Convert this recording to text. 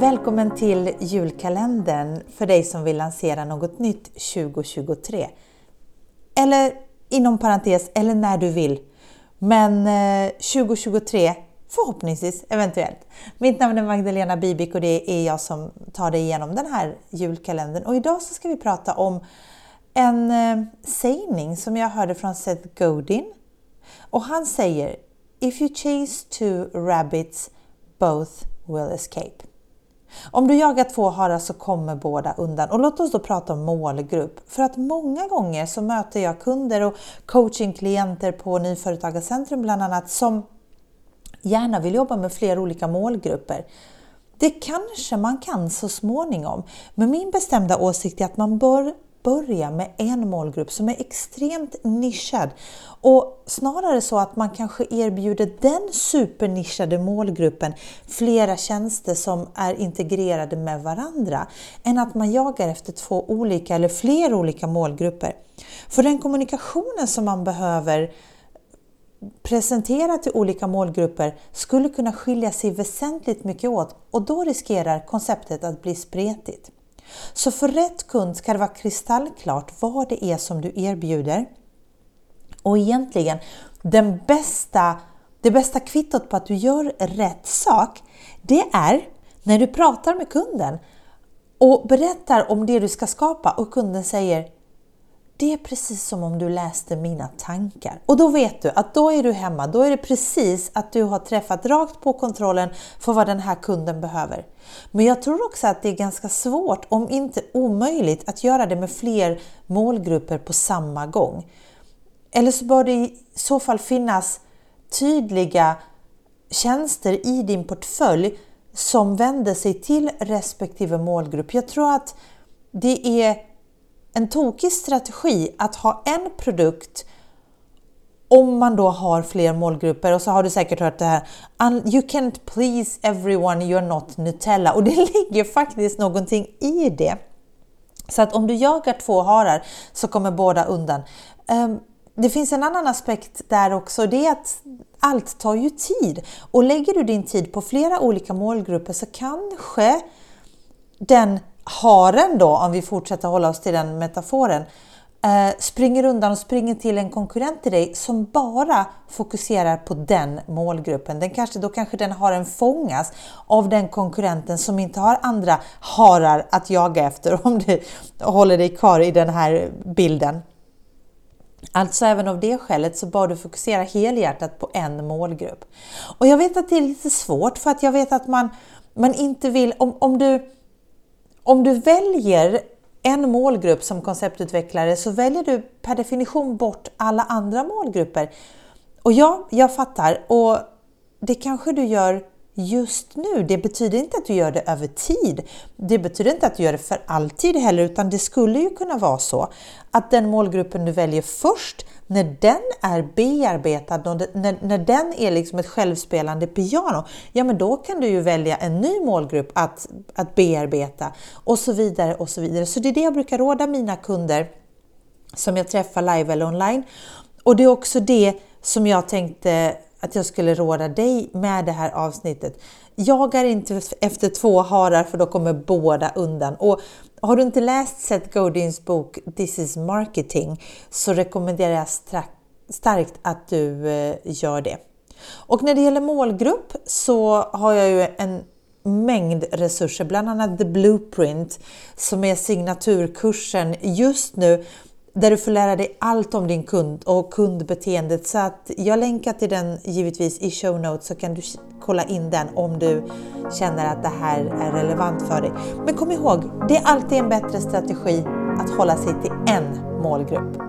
Välkommen till julkalendern för dig som vill lansera något nytt 2023. Eller inom parentes, eller när du vill. Men eh, 2023 förhoppningsvis, eventuellt. Mitt namn är Magdalena Bibik och det är jag som tar dig igenom den här julkalendern. Och idag så ska vi prata om en eh, sägning som jag hörde från Seth Godin. Och han säger If you chase two rabbits, both will escape. Om du jagar två harar så kommer båda undan. Och låt oss då prata om målgrupp. För att många gånger så möter jag kunder och coachingklienter på Nyföretagarcentrum bland annat som gärna vill jobba med flera olika målgrupper. Det kanske man kan så småningom, men min bestämda åsikt är att man bör börja med en målgrupp som är extremt nischad och snarare så att man kanske erbjuder den supernischade målgruppen flera tjänster som är integrerade med varandra än att man jagar efter två olika eller fler olika målgrupper. För den kommunikationen som man behöver presentera till olika målgrupper skulle kunna skilja sig väsentligt mycket åt och då riskerar konceptet att bli spretigt. Så för rätt kund ska det vara kristallklart vad det är som du erbjuder. Och egentligen, den bästa, det bästa kvittot på att du gör rätt sak, det är när du pratar med kunden och berättar om det du ska skapa och kunden säger det är precis som om du läste mina tankar. Och då vet du att då är du hemma. Då är det precis att du har träffat rakt på kontrollen för vad den här kunden behöver. Men jag tror också att det är ganska svårt, om inte omöjligt, att göra det med fler målgrupper på samma gång. Eller så bör det i så fall finnas tydliga tjänster i din portfölj som vänder sig till respektive målgrupp. Jag tror att det är en tokig strategi att ha en produkt om man då har fler målgrupper och så har du säkert hört det här You can't please everyone, you're not Nutella och det ligger faktiskt någonting i det. Så att om du jagar två harar så kommer båda undan. Ehm, det finns en annan aspekt där också, det är att allt tar ju tid och lägger du din tid på flera olika målgrupper så kanske den haren då, om vi fortsätter hålla oss till den metaforen, eh, springer undan och springer till en konkurrent till dig som bara fokuserar på den målgruppen. Den kanske, då kanske den haren fångas av den konkurrenten som inte har andra harar att jaga efter om du håller dig kvar i den här bilden. Alltså även av det skälet så bör du fokusera helhjärtat på en målgrupp. Och jag vet att det är lite svårt för att jag vet att man, man inte vill, om, om du om du väljer en målgrupp som konceptutvecklare så väljer du per definition bort alla andra målgrupper. Och ja, jag fattar och det kanske du gör just nu. Det betyder inte att du gör det över tid. Det betyder inte att du gör det för alltid heller, utan det skulle ju kunna vara så att den målgruppen du väljer först, när den är bearbetad, när, när den är liksom ett självspelande piano, ja men då kan du ju välja en ny målgrupp att, att bearbeta och så vidare och så vidare. Så det är det jag brukar råda mina kunder som jag träffar live eller online. Och det är också det som jag tänkte att jag skulle råda dig med det här avsnittet. Jagar inte efter två harar för då kommer båda undan. Och har du inte läst Seth Godins bok This is marketing så rekommenderar jag starkt att du eh, gör det. Och när det gäller målgrupp så har jag ju en mängd resurser, bland annat The Blueprint som är signaturkursen just nu där du får lära dig allt om din kund och kundbeteendet. Så att jag länkar till den givetvis i show notes så kan du kolla in den om du känner att det här är relevant för dig. Men kom ihåg, det är alltid en bättre strategi att hålla sig till en målgrupp.